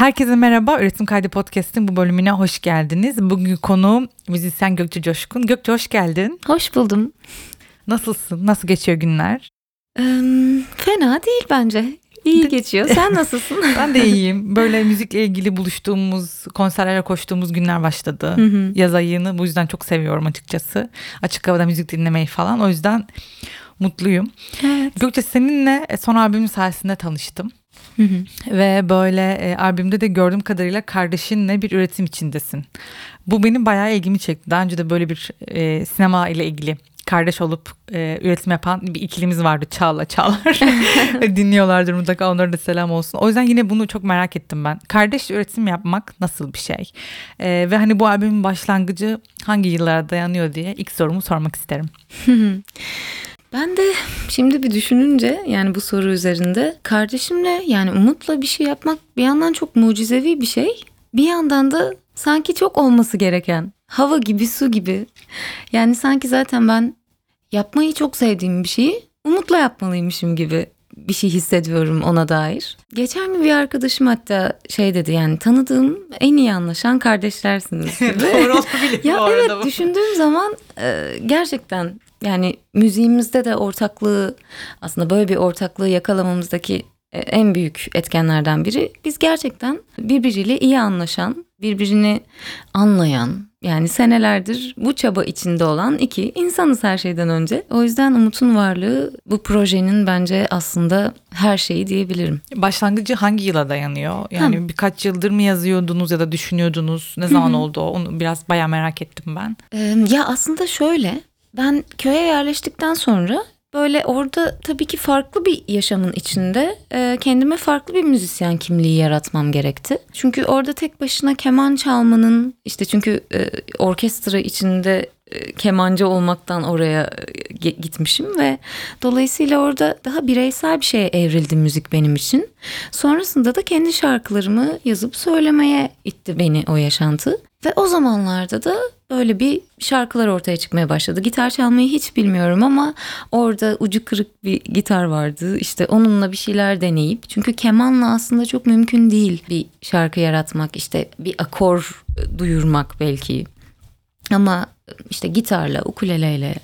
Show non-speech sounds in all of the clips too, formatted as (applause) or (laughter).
Herkese merhaba. Üretim Kaydı Podcast'in bu bölümüne hoş geldiniz. Bugün konu müzisyen Gökçe Coşkun. Gökçe hoş geldin. Hoş buldum. Nasılsın? Nasıl geçiyor günler? Ee, fena değil bence. İyi geçiyor. Sen nasılsın? (laughs) ben de iyiyim. Böyle müzikle ilgili buluştuğumuz, konserlere koştuğumuz günler başladı. Hı hı. Yaz ayını bu yüzden çok seviyorum açıkçası. Açık havada müzik dinlemeyi falan. O yüzden mutluyum. evet. Gökçe seninle son albümün sayesinde tanıştım. Hı hı. Ve böyle e, albümde de gördüğüm kadarıyla kardeşinle bir üretim içindesin. Bu benim bayağı ilgimi çekti. Daha önce de böyle bir e, sinema ile ilgili kardeş olup e, üretim yapan bir ikilimiz vardı Çağla Çağlar. (laughs) (laughs) Dinliyorlardır mutlaka onlara da selam olsun. O yüzden yine bunu çok merak ettim ben. Kardeş üretim yapmak nasıl bir şey? E, ve hani bu albümün başlangıcı hangi yıllara dayanıyor diye ilk sorumu sormak isterim. Ben de şimdi bir düşününce yani bu soru üzerinde kardeşimle yani Umut'la bir şey yapmak bir yandan çok mucizevi bir şey. Bir yandan da sanki çok olması gereken hava gibi su gibi. Yani sanki zaten ben yapmayı çok sevdiğim bir şeyi Umut'la yapmalıymışım gibi bir şey hissediyorum ona dair. Geçen gün bir arkadaşım hatta şey dedi yani tanıdığım en iyi anlaşan kardeşlersiniz (laughs) gibi. Doğru olabilir Ya bu arada evet düşündüğüm zaman e, gerçekten yani müziğimizde de ortaklığı aslında böyle bir ortaklığı yakalamamızdaki e, en büyük etkenlerden biri biz gerçekten birbiriyle iyi anlaşan, birbirini anlayan yani senelerdir bu çaba içinde olan iki insanız her şeyden önce. O yüzden Umut'un varlığı bu projenin bence aslında her şeyi diyebilirim. Başlangıcı hangi yıla dayanıyor? Yani birkaç yıldır mı yazıyordunuz ya da düşünüyordunuz? Ne zaman oldu o? Onu biraz bayağı merak ettim ben. Ee, ya aslında şöyle ben köye yerleştikten sonra böyle orada tabii ki farklı bir yaşamın içinde e, kendime farklı bir müzisyen kimliği yaratmam gerekti. Çünkü orada tek başına keman çalmanın işte çünkü e, orkestra içinde e, kemancı olmaktan oraya e, gitmişim ve dolayısıyla orada daha bireysel bir şeye evrildi müzik benim için. Sonrasında da kendi şarkılarımı yazıp söylemeye itti beni o yaşantı. Ve o zamanlarda da böyle bir şarkılar ortaya çıkmaya başladı. Gitar çalmayı hiç bilmiyorum ama orada ucu kırık bir gitar vardı. İşte onunla bir şeyler deneyip çünkü kemanla aslında çok mümkün değil bir şarkı yaratmak, işte bir akor duyurmak belki. Ama işte gitarla, ukuleleyle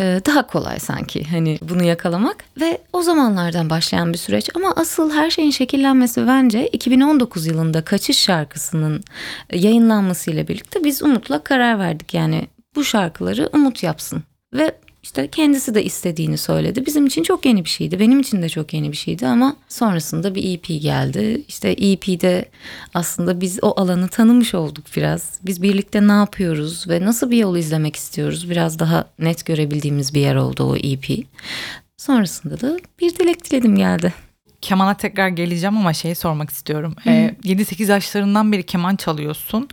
e, daha kolay sanki hani bunu yakalamak. Ve o zamanlardan başlayan bir süreç. Ama asıl her şeyin şekillenmesi bence 2019 yılında Kaçış şarkısının yayınlanmasıyla birlikte biz Umut'la karar verdik. Yani bu şarkıları Umut yapsın. Ve işte kendisi de istediğini söyledi. Bizim için çok yeni bir şeydi. Benim için de çok yeni bir şeydi ama sonrasında bir EP geldi. İşte EP'de aslında biz o alanı tanımış olduk biraz. Biz birlikte ne yapıyoruz ve nasıl bir yol izlemek istiyoruz? Biraz daha net görebildiğimiz bir yer oldu o EP. Sonrasında da bir dilek diledim geldi. Kemana tekrar geleceğim ama şeyi sormak istiyorum. Ee, 7-8 yaşlarından beri keman çalıyorsun.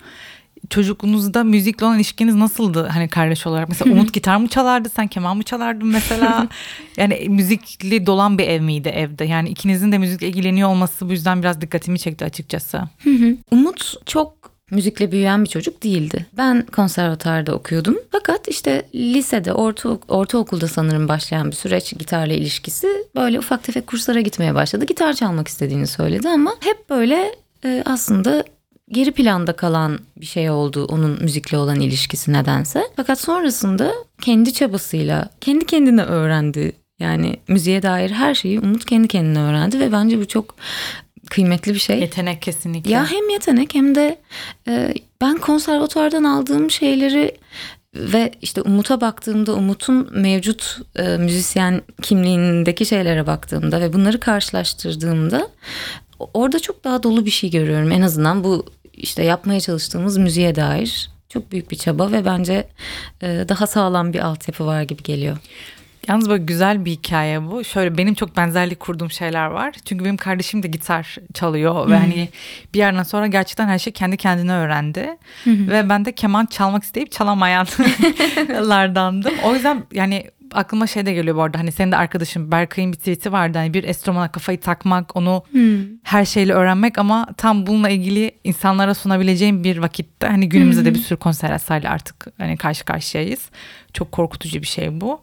Çocukluğunuzda müzikle olan ilişkiniz nasıldı hani kardeş olarak? Mesela Umut gitar mı çalardı, sen keman mı çalardın mesela? (laughs) yani müzikli dolan bir ev miydi evde? Yani ikinizin de müzikle ilgileniyor olması bu yüzden biraz dikkatimi çekti açıkçası. Umut çok müzikle büyüyen bir çocuk değildi. Ben konservatuarda okuyordum. Fakat işte lisede, orta, ortaokulda sanırım başlayan bir süreç gitarla ilişkisi böyle ufak tefek kurslara gitmeye başladı. Gitar çalmak istediğini söyledi ama hep böyle e, aslında geri planda kalan bir şey oldu onun müzikle olan ilişkisi nedense. Fakat sonrasında kendi çabasıyla kendi kendine öğrendi. Yani müziğe dair her şeyi Umut kendi kendine öğrendi ve bence bu çok kıymetli bir şey. Yetenek kesinlikle. Ya hem yetenek hem de e, ben konservatuardan aldığım şeyleri ve işte Umut'a baktığımda Umut'un mevcut e, müzisyen kimliğindeki şeylere baktığımda ve bunları karşılaştırdığımda orada çok daha dolu bir şey görüyorum. En azından bu işte yapmaya çalıştığımız müziğe dair çok büyük bir çaba ve bence e, daha sağlam bir altyapı var gibi geliyor. Yalnız böyle güzel bir hikaye bu. Şöyle benim çok benzerlik kurduğum şeyler var. Çünkü benim kardeşim de gitar çalıyor ve hani bir yerden sonra gerçekten her şey kendi kendine öğrendi. Ve ben de keman çalmak isteyip çalamayanlardandım. (laughs) O yüzden yani aklıma şey de geliyor bu arada hani senin de arkadaşın Berkay'ın bir tweet'i vardı hani bir enstrümana kafayı takmak onu her şeyle öğrenmek ama tam bununla ilgili insanlara sunabileceğim bir vakitte hani günümüzde de bir sürü konser artık hani karşı karşıyayız. Çok korkutucu bir şey bu.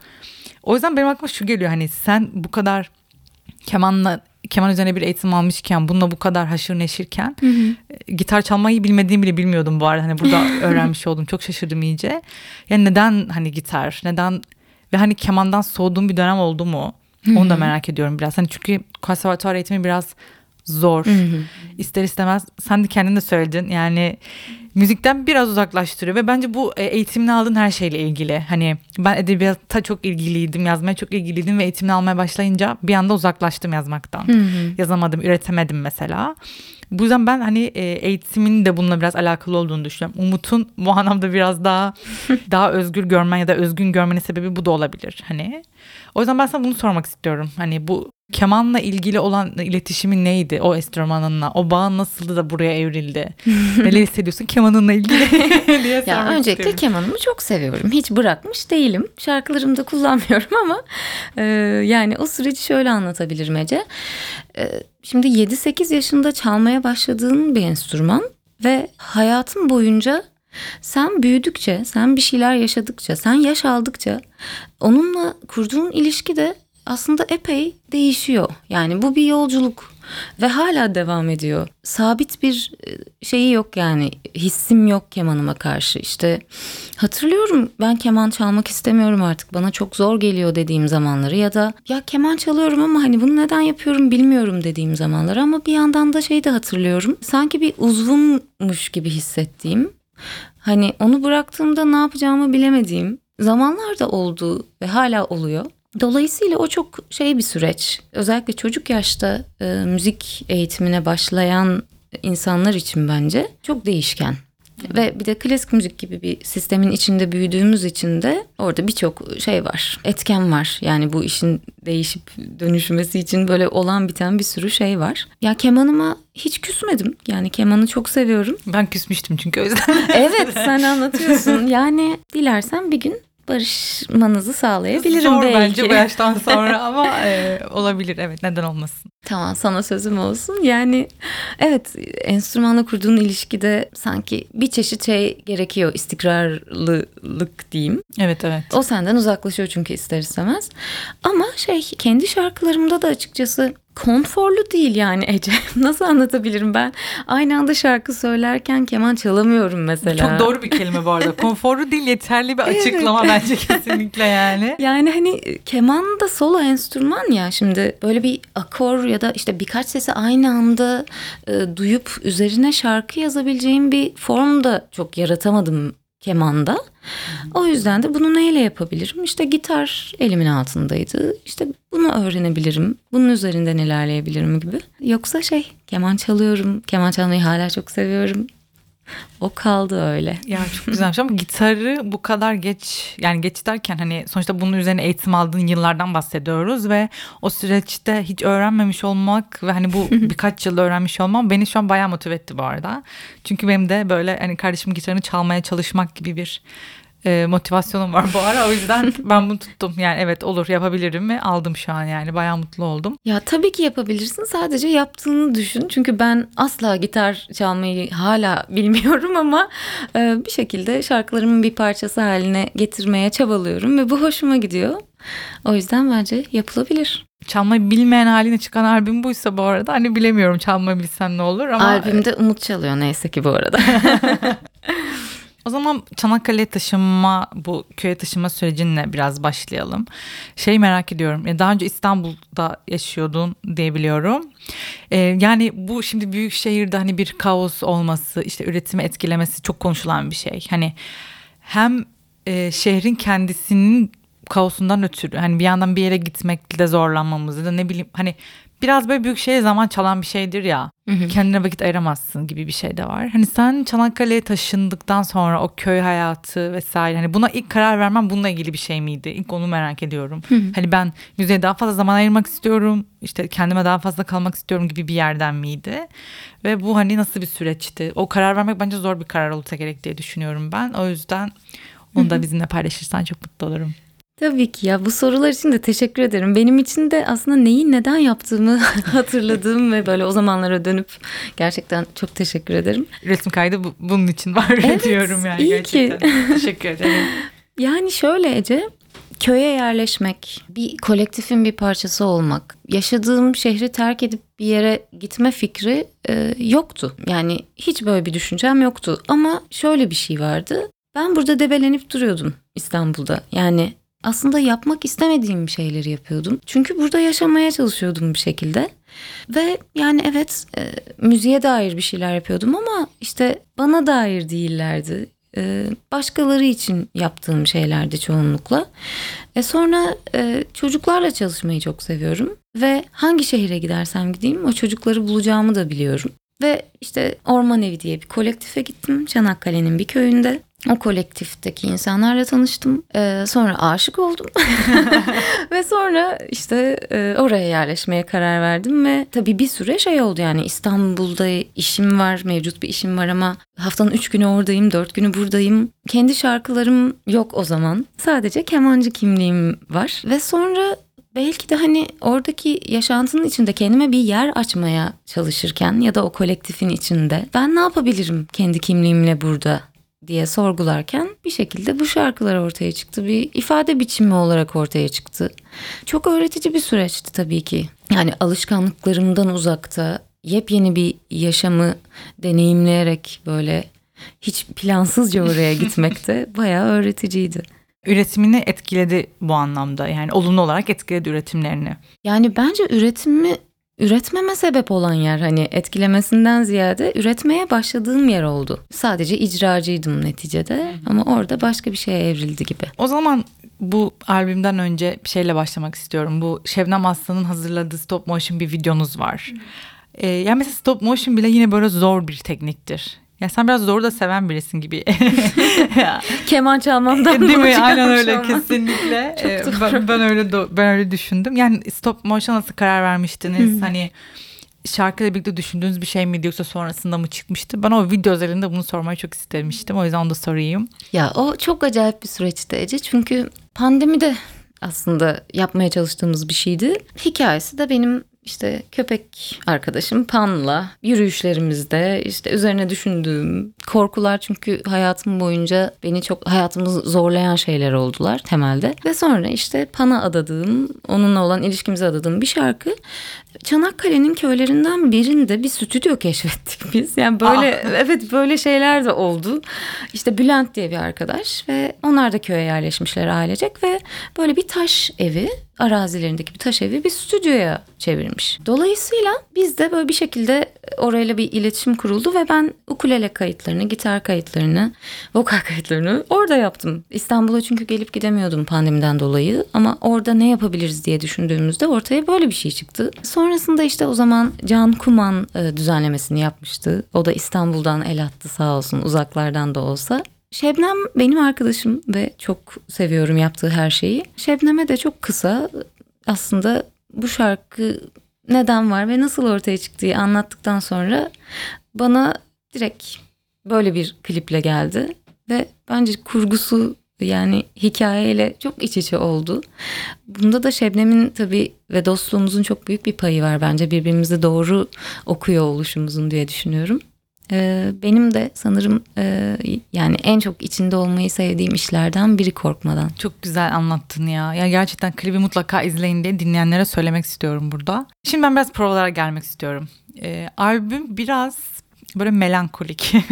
O yüzden benim aklıma şu geliyor hani sen bu kadar kemanla keman üzerine bir eğitim almışken bununla bu kadar haşır neşirken e, gitar çalmayı bilmediğimi bile bilmiyordum bu arada. Hani burada (laughs) öğrenmiş oldum. Çok şaşırdım iyice. Yani neden hani gitar? Neden ve hani kemandan soğuduğum bir dönem oldu mu? Onu da merak ediyorum biraz. Hani çünkü konservatuvar eğitimi biraz zor. İster istemez sen de kendin de söyledin. Yani müzikten biraz uzaklaştırıyor ve bence bu e, eğitimini aldığın her şeyle ilgili. Hani ben edebiyata çok ilgiliydim, yazmaya çok ilgiliydim ve eğitimini almaya başlayınca bir anda uzaklaştım yazmaktan. Yazamadım, üretemedim mesela. Bu yüzden ben hani e, eğitimin de bununla biraz alakalı olduğunu düşünüyorum. Umut'un bu anlamda biraz daha (laughs) daha özgür görmen ya da özgün görmenin sebebi bu da olabilir. Hani o yüzden ben sana bunu sormak istiyorum. Hani bu kemanla ilgili olan iletişimin neydi o enstrümanınla? O bağın nasıldı da buraya evrildi? (laughs) Neler hissediyorsun kemanınla ilgili (laughs) diye Ya öncelikle istiyorum. kemanımı çok seviyorum. Hiç bırakmış değilim. Şarkılarımda kullanmıyorum (laughs) ama e, yani o süreci şöyle anlatabilirim Ece. E, şimdi 7-8 yaşında çalmaya başladığın bir enstrüman ve hayatın boyunca sen büyüdükçe, sen bir şeyler yaşadıkça, sen yaş aldıkça onunla kurduğun ilişki de aslında epey değişiyor. Yani bu bir yolculuk ve hala devam ediyor. Sabit bir e, şeyi yok yani hissim yok kemanıma karşı. İşte hatırlıyorum ben keman çalmak istemiyorum artık bana çok zor geliyor dediğim zamanları ya da ya keman çalıyorum ama hani bunu neden yapıyorum bilmiyorum dediğim zamanları ama bir yandan da şeyi de hatırlıyorum. Sanki bir uzvummuş gibi hissettiğim Hani onu bıraktığımda ne yapacağımı bilemediğim zamanlar da oldu ve hala oluyor. Dolayısıyla o çok şey bir süreç. Özellikle çocuk yaşta e, müzik eğitimine başlayan insanlar için bence çok değişken. Ve bir de klasik müzik gibi bir sistemin içinde büyüdüğümüz için de orada birçok şey var. Etken var. Yani bu işin değişip dönüşmesi için böyle olan biten bir sürü şey var. Ya kemanıma hiç küsmedim. Yani kemanı çok seviyorum. Ben küsmüştüm çünkü o yüzden. Evet sen anlatıyorsun. (laughs) Yani dilersen bir gün barışmanızı sağlayabilirim Zor belki. bence bu yaştan (laughs) sonra ama e, olabilir evet neden olmasın. Tamam sana sözüm olsun. Yani evet enstrümanla kurduğun ilişkide sanki bir çeşit şey gerekiyor. İstikrarlılık diyeyim. Evet evet. O senden uzaklaşıyor çünkü ister istemez. Ama şey kendi şarkılarımda da açıkçası konforlu değil yani Ece. (laughs) Nasıl anlatabilirim ben? Aynı anda şarkı söylerken keman çalamıyorum mesela. Çok doğru bir kelime bu arada. Konforlu değil yeterli bir açıklama bence kesinlikle yani. (laughs) Yani hani keman da solo enstrüman ya şimdi böyle bir akor ya da işte birkaç sesi aynı anda e, duyup üzerine şarkı yazabileceğim bir form da çok yaratamadım kemanda. O yüzden de bunu neyle yapabilirim? İşte gitar elimin altındaydı. İşte bunu öğrenebilirim. Bunun üzerinden ilerleyebilirim gibi. Yoksa şey keman çalıyorum. Keman çalmayı hala çok seviyorum. O kaldı öyle. Ya çok güzelmiş ama gitarı bu kadar geç yani geç derken hani sonuçta bunun üzerine eğitim aldığın yıllardan bahsediyoruz ve o süreçte hiç öğrenmemiş olmak ve hani bu (laughs) birkaç yıl öğrenmiş olmam beni şu an bayağı motive etti bu arada. Çünkü benim de böyle hani kardeşim gitarını çalmaya çalışmak gibi bir e, motivasyonum var bu ara. O yüzden (laughs) ben bunu tuttum. Yani evet olur yapabilirim ve aldım şu an yani bayağı mutlu oldum. Ya tabii ki yapabilirsin. Sadece yaptığını düşün. Çünkü ben asla gitar çalmayı hala bilmiyorum ama e, bir şekilde şarkılarımın bir parçası haline getirmeye çabalıyorum ve bu hoşuma gidiyor. O yüzden bence yapılabilir. Çalmayı bilmeyen haline çıkan albüm buysa bu arada hani bilemiyorum çalmayı bilsem ne olur ama Albümde Umut çalıyor neyse ki bu arada. (laughs) O zaman Çanakkale'ye taşınma, bu köye taşınma sürecinle biraz başlayalım. Şey merak ediyorum, e, daha önce İstanbul'da yaşıyordun diye biliyorum. Ee, yani bu şimdi büyük şehirde hani bir kaos olması, işte üretimi etkilemesi çok konuşulan bir şey. Hani hem e, şehrin kendisinin kaosundan ötürü hani bir yandan bir yere gitmekle zorlanmamız ya da ne bileyim hani biraz böyle büyük şeye zaman çalan bir şeydir ya. Kendine vakit ayıramazsın gibi bir şey de var. Hani sen Çanakkale'ye taşındıktan sonra o köy hayatı vesaire hani buna ilk karar vermem bununla ilgili bir şey miydi? İlk onu merak ediyorum. Hani ben müziğe daha fazla zaman ayırmak istiyorum. işte kendime daha fazla kalmak istiyorum gibi bir yerden miydi? Ve bu hani nasıl bir süreçti? O karar vermek bence zor bir karar olsa gerek diye düşünüyorum ben. O yüzden onu da bizimle paylaşırsan çok mutlu olurum. Tabii ki ya bu sorular için de teşekkür ederim. Benim için de aslında neyi neden yaptığımı (laughs) hatırladığım ve böyle o zamanlara dönüp gerçekten çok teşekkür ederim. Resim kaydı bu- bunun için var Evet, diyorum yani iyi gerçekten. Teşekkür ederim. (laughs) Yani şöyle Ece, köye yerleşmek, bir kolektifin bir parçası olmak, yaşadığım şehri terk edip bir yere gitme fikri e, yoktu. Yani hiç böyle bir düşüncem yoktu. Ama şöyle bir şey vardı. Ben burada debelenip duruyordum İstanbul'da. Yani aslında yapmak istemediğim şeyleri yapıyordum. Çünkü burada yaşamaya çalışıyordum bir şekilde. Ve yani evet e, müziğe dair bir şeyler yapıyordum ama işte bana dair değillerdi. E, başkaları için yaptığım şeylerdi çoğunlukla. E sonra e, çocuklarla çalışmayı çok seviyorum. Ve hangi şehire gidersem gideyim o çocukları bulacağımı da biliyorum. Ve işte Orman Evi diye bir kolektife gittim Çanakkale'nin bir köyünde. O kolektifteki insanlarla tanıştım. Ee, sonra aşık oldum. (laughs) ve sonra işte e, oraya yerleşmeye karar verdim ve tabii bir süre şey oldu yani İstanbul'da işim var, mevcut bir işim var ama haftanın üç günü oradayım, dört günü buradayım. Kendi şarkılarım yok o zaman. Sadece kemancı kimliğim var ve sonra belki de hani oradaki yaşantının içinde kendime bir yer açmaya çalışırken ya da o kolektifin içinde ben ne yapabilirim kendi kimliğimle burada diye sorgularken bir şekilde bu şarkılar ortaya çıktı. Bir ifade biçimi olarak ortaya çıktı. Çok öğretici bir süreçti tabii ki. Yani alışkanlıklarımdan uzakta yepyeni bir yaşamı deneyimleyerek böyle hiç plansızca oraya gitmek de (laughs) bayağı öğreticiydi. Üretimini etkiledi bu anlamda. Yani olumlu olarak etkiledi üretimlerini. Yani bence üretimi üretmeme sebep olan yer hani etkilemesinden ziyade üretmeye başladığım yer oldu. Sadece icracıydım neticede ama orada başka bir şeye evrildi gibi. O zaman bu albümden önce bir şeyle başlamak istiyorum. Bu Şebnem Aslan'ın hazırladığı stop motion bir videonuz var. Ee, yani mesela stop motion bile yine böyle zor bir tekniktir. Ya sen biraz zoru da seven birisin gibi. (laughs) Keman çalmamdan Değil mi? Aynen öyle olmaz. kesinlikle. (laughs) Ee, ben, ben öyle ben öyle düşündüm. Yani stop motion nasıl karar vermiştiniz? hani şarkıyla birlikte düşündüğünüz bir şey miydi yoksa sonrasında mı çıkmıştı? Ben o video üzerinde bunu sormayı çok istemiştim. O yüzden onu da sorayım. Ya o çok acayip bir süreçti Ece. Çünkü pandemide aslında yapmaya çalıştığımız bir şeydi. Hikayesi de benim işte köpek arkadaşım Pan'la yürüyüşlerimizde işte üzerine düşündüğüm korkular çünkü hayatım boyunca beni çok hayatımı zorlayan şeyler oldular temelde. Ve sonra işte Pan'a adadığım, onunla olan ilişkimize adadığım bir şarkı Çanakkale'nin köylerinden birinde bir stüdyo keşfettik (laughs) biz. Yani böyle Aa. evet böyle şeyler de oldu. İşte Bülent diye bir arkadaş ve onlar da köye yerleşmişler ailecek ve böyle bir taş evi arazilerindeki bir taş evi bir stüdyoya çevirmiş. Dolayısıyla biz de böyle bir şekilde orayla bir iletişim kuruldu ve ben ukulele kayıtlarını, gitar kayıtlarını, vokal kayıtlarını orada yaptım. İstanbul'a çünkü gelip gidemiyordum pandemiden dolayı ama orada ne yapabiliriz diye düşündüğümüzde ortaya böyle bir şey çıktı. Sonrasında işte o zaman Can Kuman e, düzenlemesini yapmıştı. O da İstanbul'dan el attı sağ olsun uzaklardan da olsa. Şebnem benim arkadaşım ve çok seviyorum yaptığı her şeyi. Şebnem'e de çok kısa aslında bu şarkı neden var ve nasıl ortaya çıktığı anlattıktan sonra bana direkt böyle bir kliple geldi ve bence kurgusu yani hikayeyle çok iç içe oldu. Bunda da Şebnem'in tabii ve dostluğumuzun çok büyük bir payı var bence birbirimizi doğru okuyor oluşumuzun diye düşünüyorum. Ee, benim de sanırım e, yani en çok içinde olmayı sevdiğim işlerden biri korkmadan. Çok güzel anlattın ya. Ya gerçekten klibi mutlaka izleyin diye dinleyenlere söylemek istiyorum burada. Şimdi ben biraz provalara gelmek istiyorum. Ee, albüm biraz böyle melankolik. (laughs)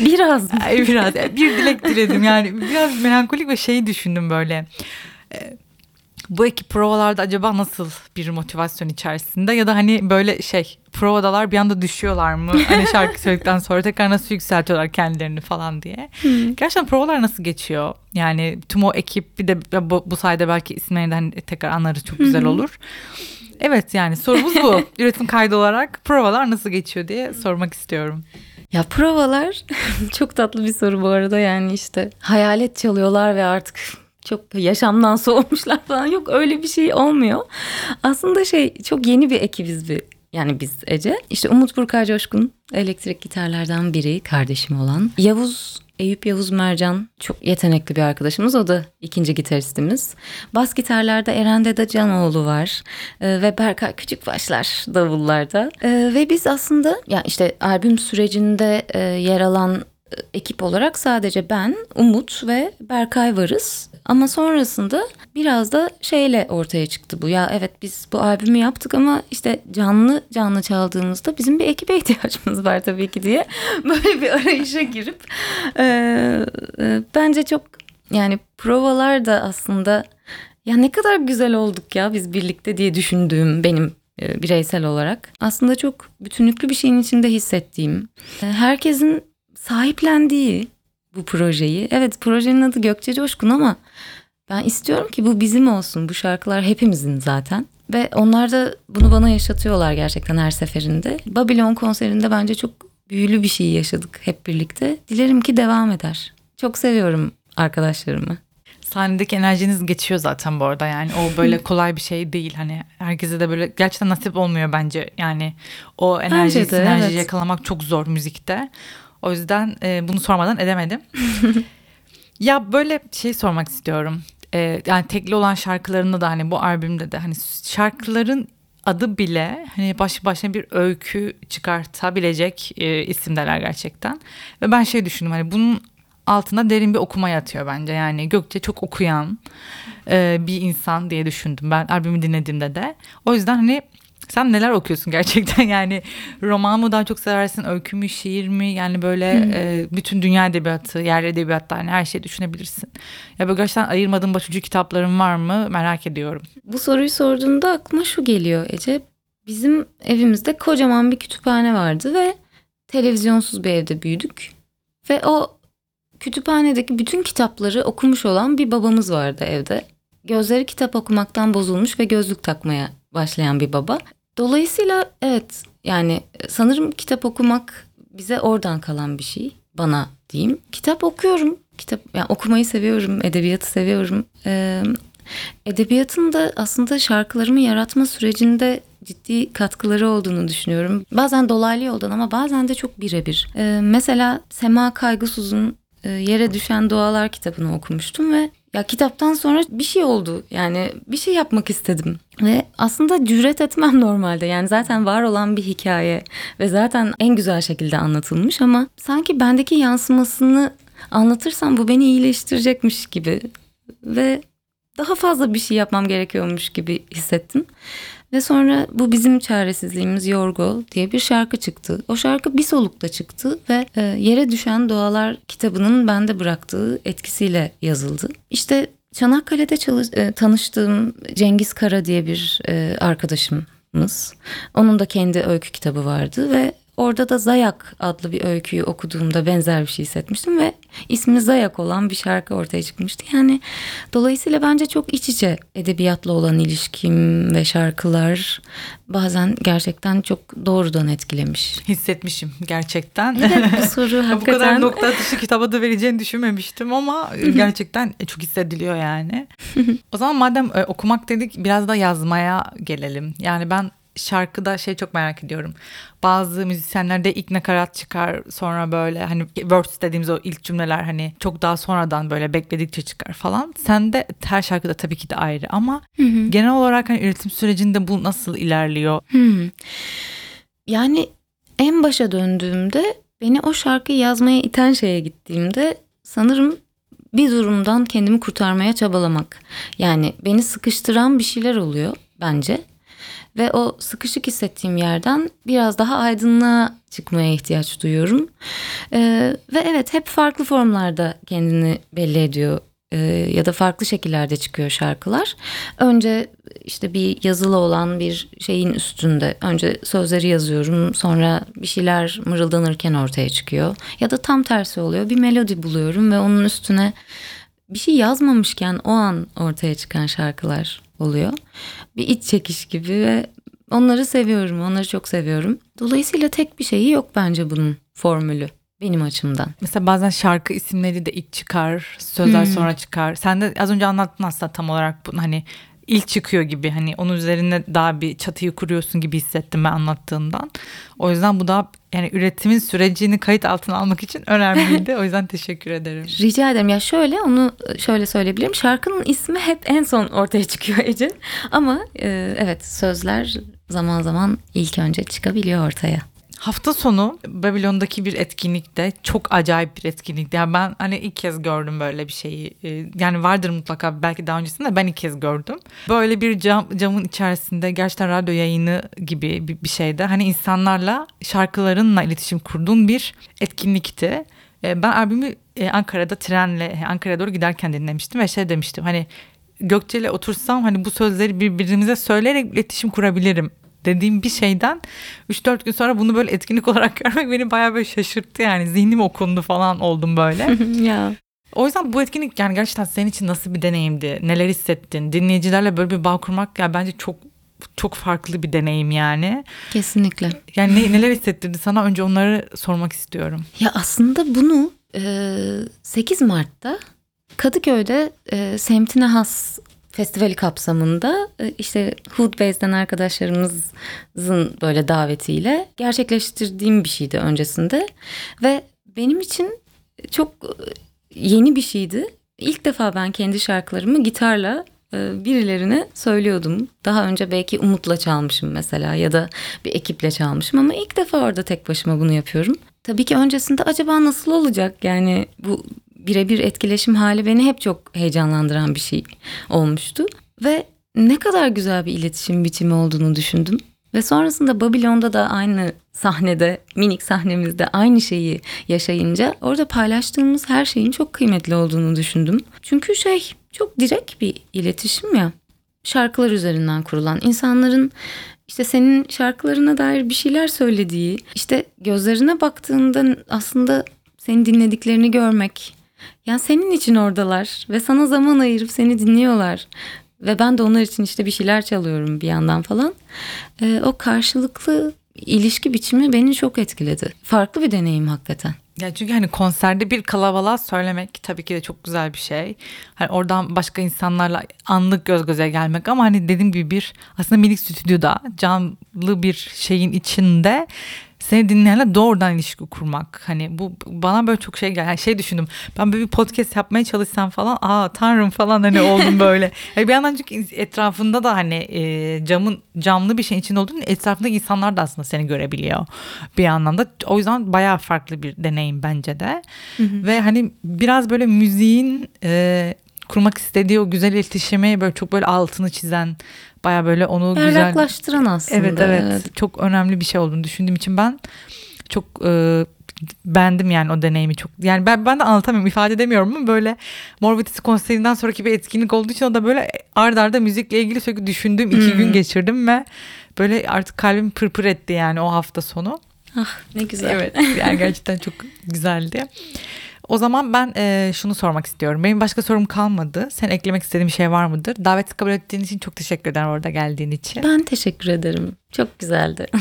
biraz mı? biraz. Bir dilek diledim yani. Biraz melankolik ve şeyi düşündüm böyle. Ee, bu ekip provalarda acaba nasıl bir motivasyon içerisinde ya da hani böyle şey provadalar bir anda düşüyorlar mı? Hani şarkı söyledikten sonra tekrar nasıl yükseltiyorlar kendilerini falan diye. Hmm. Gerçekten provalar nasıl geçiyor? Yani tüm o ekip bir de bu, bu sayede belki isimlerini de hani tekrar anlarız çok güzel olur. Evet yani sorumuz bu. (laughs) Üretim kaydı olarak provalar nasıl geçiyor diye sormak istiyorum. Ya provalar (laughs) çok tatlı bir soru bu arada yani işte hayalet çalıyorlar ve artık çok yaşamdan (laughs) soğumuşlar falan yok öyle bir şey olmuyor. Aslında şey çok yeni bir ekibiz bir yani biz Ece. İşte Umut Burkay Coşkun elektrik gitarlardan biri kardeşim olan. Yavuz Eyüp Yavuz Mercan çok yetenekli bir arkadaşımız. O da ikinci gitaristimiz. Bas gitarlarda Eren Dede Canoğlu var. Ee, ve Berkay Küçükbaşlar davullarda. Ee, ve biz aslında ya işte albüm sürecinde e, yer alan ekip olarak sadece ben, Umut ve Berkay varız. Ama sonrasında biraz da şeyle ortaya çıktı bu. Ya evet biz bu albümü yaptık ama işte canlı canlı çaldığımızda bizim bir ekibe (laughs) ihtiyacımız var tabii ki diye. (laughs) Böyle bir arayışa girip e, e, bence çok yani provalar da aslında ya ne kadar güzel olduk ya biz birlikte diye düşündüğüm benim bireysel olarak. Aslında çok bütünlüklü bir şeyin içinde hissettiğim. Herkesin sahiplendiği bu projeyi. Evet projenin adı Gökçe Coşkun ama ben istiyorum ki bu bizim olsun. Bu şarkılar hepimizin zaten. Ve onlar da bunu bana yaşatıyorlar gerçekten her seferinde. Babylon konserinde bence çok büyülü bir şey yaşadık hep birlikte. Dilerim ki devam eder. Çok seviyorum arkadaşlarımı. Sahnedeki enerjiniz geçiyor zaten bu arada yani o böyle (laughs) kolay bir şey değil hani herkese de böyle gerçekten nasip olmuyor bence yani o enerjiyi Bence de, sinerjiyi evet. yakalamak çok zor müzikte o yüzden e, bunu sormadan edemedim. (laughs) ya böyle şey sormak istiyorum E, yani tekli olan şarkılarında da hani bu albümde de hani şarkıların adı bile hani başlı başına bir öykü çıkartabilecek e, isimdeler gerçekten ve ben şey düşündüm hani bunun altına derin bir okuma yatıyor bence. Yani Gökçe çok okuyan e, bir insan diye düşündüm ben albümü dinlediğimde de. O yüzden hani sen neler okuyorsun gerçekten (laughs) yani roman mı daha çok seversin öykü mü şiir mi yani böyle e, bütün dünya edebiyatı yerli edebiyatlar hani her şeyi düşünebilirsin. Ya böyle gerçekten ayırmadığın başucu kitapların var mı merak ediyorum. Bu soruyu sorduğunda aklıma şu geliyor Ece. Bizim evimizde kocaman bir kütüphane vardı ve televizyonsuz bir evde büyüdük. Ve o kütüphanedeki bütün kitapları okumuş olan bir babamız vardı evde. Gözleri kitap okumaktan bozulmuş ve gözlük takmaya başlayan bir baba. Dolayısıyla evet yani sanırım kitap okumak bize oradan kalan bir şey. Bana diyeyim. Kitap okuyorum. Kitap yani okumayı seviyorum, edebiyatı seviyorum. Ee, edebiyatın da aslında şarkılarımı yaratma sürecinde ciddi katkıları olduğunu düşünüyorum. Bazen dolaylı yoldan ama bazen de çok birebir. Ee, mesela Sema Kaygısuz'un e, Yere Düşen Dualar kitabını okumuştum ve ya kitaptan sonra bir şey oldu. Yani bir şey yapmak istedim. Ve aslında cüret etmem normalde. Yani zaten var olan bir hikaye ve zaten en güzel şekilde anlatılmış ama sanki bendeki yansımasını anlatırsam bu beni iyileştirecekmiş gibi ve daha fazla bir şey yapmam gerekiyormuş gibi hissettim. Ve sonra bu bizim çaresizliğimiz Yorgo diye bir şarkı çıktı. O şarkı bir solukta çıktı ve e, Yere Düşen Doğalar kitabının bende bıraktığı etkisiyle yazıldı. İşte Çanakkale'de çalış, e, tanıştığım Cengiz Kara diye bir e, arkadaşımız. Onun da kendi öykü kitabı vardı ve orada da Zayak adlı bir öyküyü okuduğumda benzer bir şey hissetmiştim ve ismi Zayak olan bir şarkı ortaya çıkmıştı. Yani dolayısıyla bence çok iç içe edebiyatla olan ilişkim ve şarkılar bazen gerçekten çok doğrudan etkilemiş. Hissetmişim gerçekten. Evet (laughs) bu soru Bu hakikaten... kadar nokta atışı kitaba da vereceğini düşünmemiştim ama gerçekten çok hissediliyor yani. o zaman madem e, okumak dedik biraz da yazmaya gelelim. Yani ben şarkıda şey çok merak ediyorum. Bazı müzisyenlerde ilk nakarat çıkar sonra böyle hani verse dediğimiz o ilk cümleler hani çok daha sonradan böyle bekledikçe çıkar falan. Sen de her şarkıda tabii ki de ayrı ama genel olarak hani üretim sürecinde bu nasıl ilerliyor? Hmm. Yani en başa döndüğümde beni o şarkıyı yazmaya iten şeye gittiğimde sanırım bir durumdan kendimi kurtarmaya çabalamak. Yani beni sıkıştıran bir şeyler oluyor bence. Ve o sıkışık hissettiğim yerden biraz daha aydınlığa çıkmaya ihtiyaç duyuyorum. Ee, ve evet hep farklı formlarda kendini belli ediyor ee, ya da farklı şekillerde çıkıyor şarkılar. Önce işte bir yazılı olan bir şeyin üstünde önce sözleri yazıyorum sonra bir şeyler mırıldanırken ortaya çıkıyor. Ya da tam tersi oluyor bir melodi buluyorum ve onun üstüne bir şey yazmamışken o an ortaya çıkan şarkılar oluyor. Bir iç çekiş gibi ve onları seviyorum, onları çok seviyorum. Dolayısıyla tek bir şeyi yok bence bunun formülü benim açımdan. Mesela bazen şarkı isimleri de ilk çıkar, sözler sonra çıkar. Sen de az önce anlattın aslında tam olarak bunu hani ilk çıkıyor gibi hani onun üzerine daha bir çatıyı kuruyorsun gibi hissettim ben anlattığından. O yüzden bu da yani üretimin sürecini kayıt altına almak için (laughs) önemliydi. O yüzden teşekkür ederim. Rica ederim. Ya şöyle onu şöyle söyleyebilirim. Şarkının ismi hep en son ortaya çıkıyor Ece. Ama e, evet sözler zaman zaman ilk önce çıkabiliyor ortaya. Hafta sonu Babilon'daki bir etkinlikte çok acayip bir etkinlikti. Yani ben hani ilk kez gördüm böyle bir şeyi. Ee, Yani vardır mutlaka belki daha öncesinde ben ilk kez gördüm. Böyle bir cam, camın içerisinde gerçekten radyo yayını gibi bir, şeyde. Hani insanlarla şarkılarınla iletişim kurduğun bir etkinlikti. Ee, Ben albümü e, Ankara'da trenle Ankara'ya doğru giderken dinlemiştim ve şey demiştim. Hani Gökçe ile otursam hani bu sözleri birbirimize söyleyerek iletişim kurabilirim dediğim bir şeyden 3-4 gün sonra bunu böyle etkinlik (laughs) olarak görmek beni bayağı böyle şaşırttı yani zihnim okundu falan oldum böyle. (laughs) ya o yüzden bu etkinlik yani gerçekten senin için nasıl bir deneyimdi? Neler hissettin? Dinleyicilerle böyle bir bağ kurmak ya bence çok çok farklı bir deneyim yani. kesinlikle. Yani ne, neler hissettirdi sana önce onları sormak istiyorum. Ya aslında bunu e, 8 Mart'ta Kadıköy'de semtine has festivali kapsamında e, işte Hoodbase'den arkadaşlarımızın böyle davetiyle gerçekleştirdiğim bir şeydi öncesinde ve benim için çok e, yeni bir şeydi. İlk defa ben kendi şarkılarımı gitarla e, birilerine söylüyordum. Daha önce belki Umut'la çalmışım mesela ya da bir ekiple çalmışım ama ilk defa orada tek başıma bunu yapıyorum. Tabii ki öncesinde acaba nasıl olacak yani bu birebir etkileşim hali beni hep çok heyecanlandıran bir şey olmuştu. Ve ne kadar güzel bir iletişim biçimi olduğunu düşündüm. Ve sonrasında Babilon'da da aynı sahnede, minik sahnemizde aynı şeyi yaşayınca orada paylaştığımız her şeyin çok kıymetli olduğunu düşündüm. Çünkü şey çok direkt bir iletişim ya. Şarkılar üzerinden kurulan insanların işte senin şarkılarına dair bir şeyler söylediği, işte gözlerine baktığında aslında seni dinlediklerini görmek. Yani senin için oradalar ve sana zaman ayırıp seni dinliyorlar. Ve ben de onlar için işte bir şeyler çalıyorum bir yandan falan. Ee, o karşılıklı ilişki biçimi beni çok etkiledi. Farklı bir deneyim hakikaten. Ya çünkü hani konserde bir kalabalığa söylemek tabii ki de çok güzel bir şey. Hani oradan başka insanlarla anlık göz göze gelmek ama hani dediğim gibi bir aslında minik stüdyoda canlı bir şeyin içinde seni dinleyenle doğrudan ilişki kurmak. Hani bu bana böyle çok şey geldi. Yani şey düşündüm. Ben böyle bir podcast yapmaya çalışsam falan aa tanrım falan hani oldum böyle. Yani (laughs) bir yandan çünkü etrafında da hani e, camın camlı bir şeyin içinde olduğun etrafındaki insanlar da aslında seni görebiliyor bir yandan da. O yüzden bayağı farklı bir deneyim bence de. Ve hani biraz böyle müziğin e, kurmak istediği o güzel iletişimi böyle çok böyle altını çizen baya böyle onu güzel Berraklaştıran aslında. Evet, evet çok önemli bir şey olduğunu düşündüğüm için ben çok e, beğendim yani o deneyimi çok. Yani ben ben de anlatamıyorum ifade edemiyorum ama böyle Mor Ötesi konserinden sonraki bir etkinlik olduğu için o da böyle ard arda müzikle ilgili sürekli düşündüğüm iki Hmm. gün geçirdim ve böyle artık kalbim pırpır etti yani o hafta sonu. Ah ne güzel. Evet yani gerçekten çok güzeldi. O zaman ben e, şunu sormak istiyorum. Benim başka sorum kalmadı. Sen eklemek istediğin bir şey var mıdır? Davet kabul ettiğin için çok teşekkür ederim orada geldiğin için. Ben teşekkür ederim. Çok güzeldi. (laughs)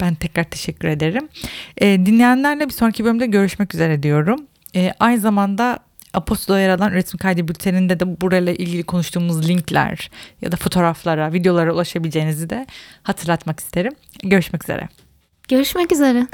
Ben tekrar teşekkür ederim. E, dinleyenlerle bir sonraki bölümde görüşmek üzere diyorum. E, aynı zamanda Apostol'a yer alan üretim kaydı bülteninde de burayla ilgili konuştuğumuz linkler ya da fotoğraflara, videolara ulaşabileceğinizi de hatırlatmak isterim. Görüşmek üzere. Görüşmek üzere.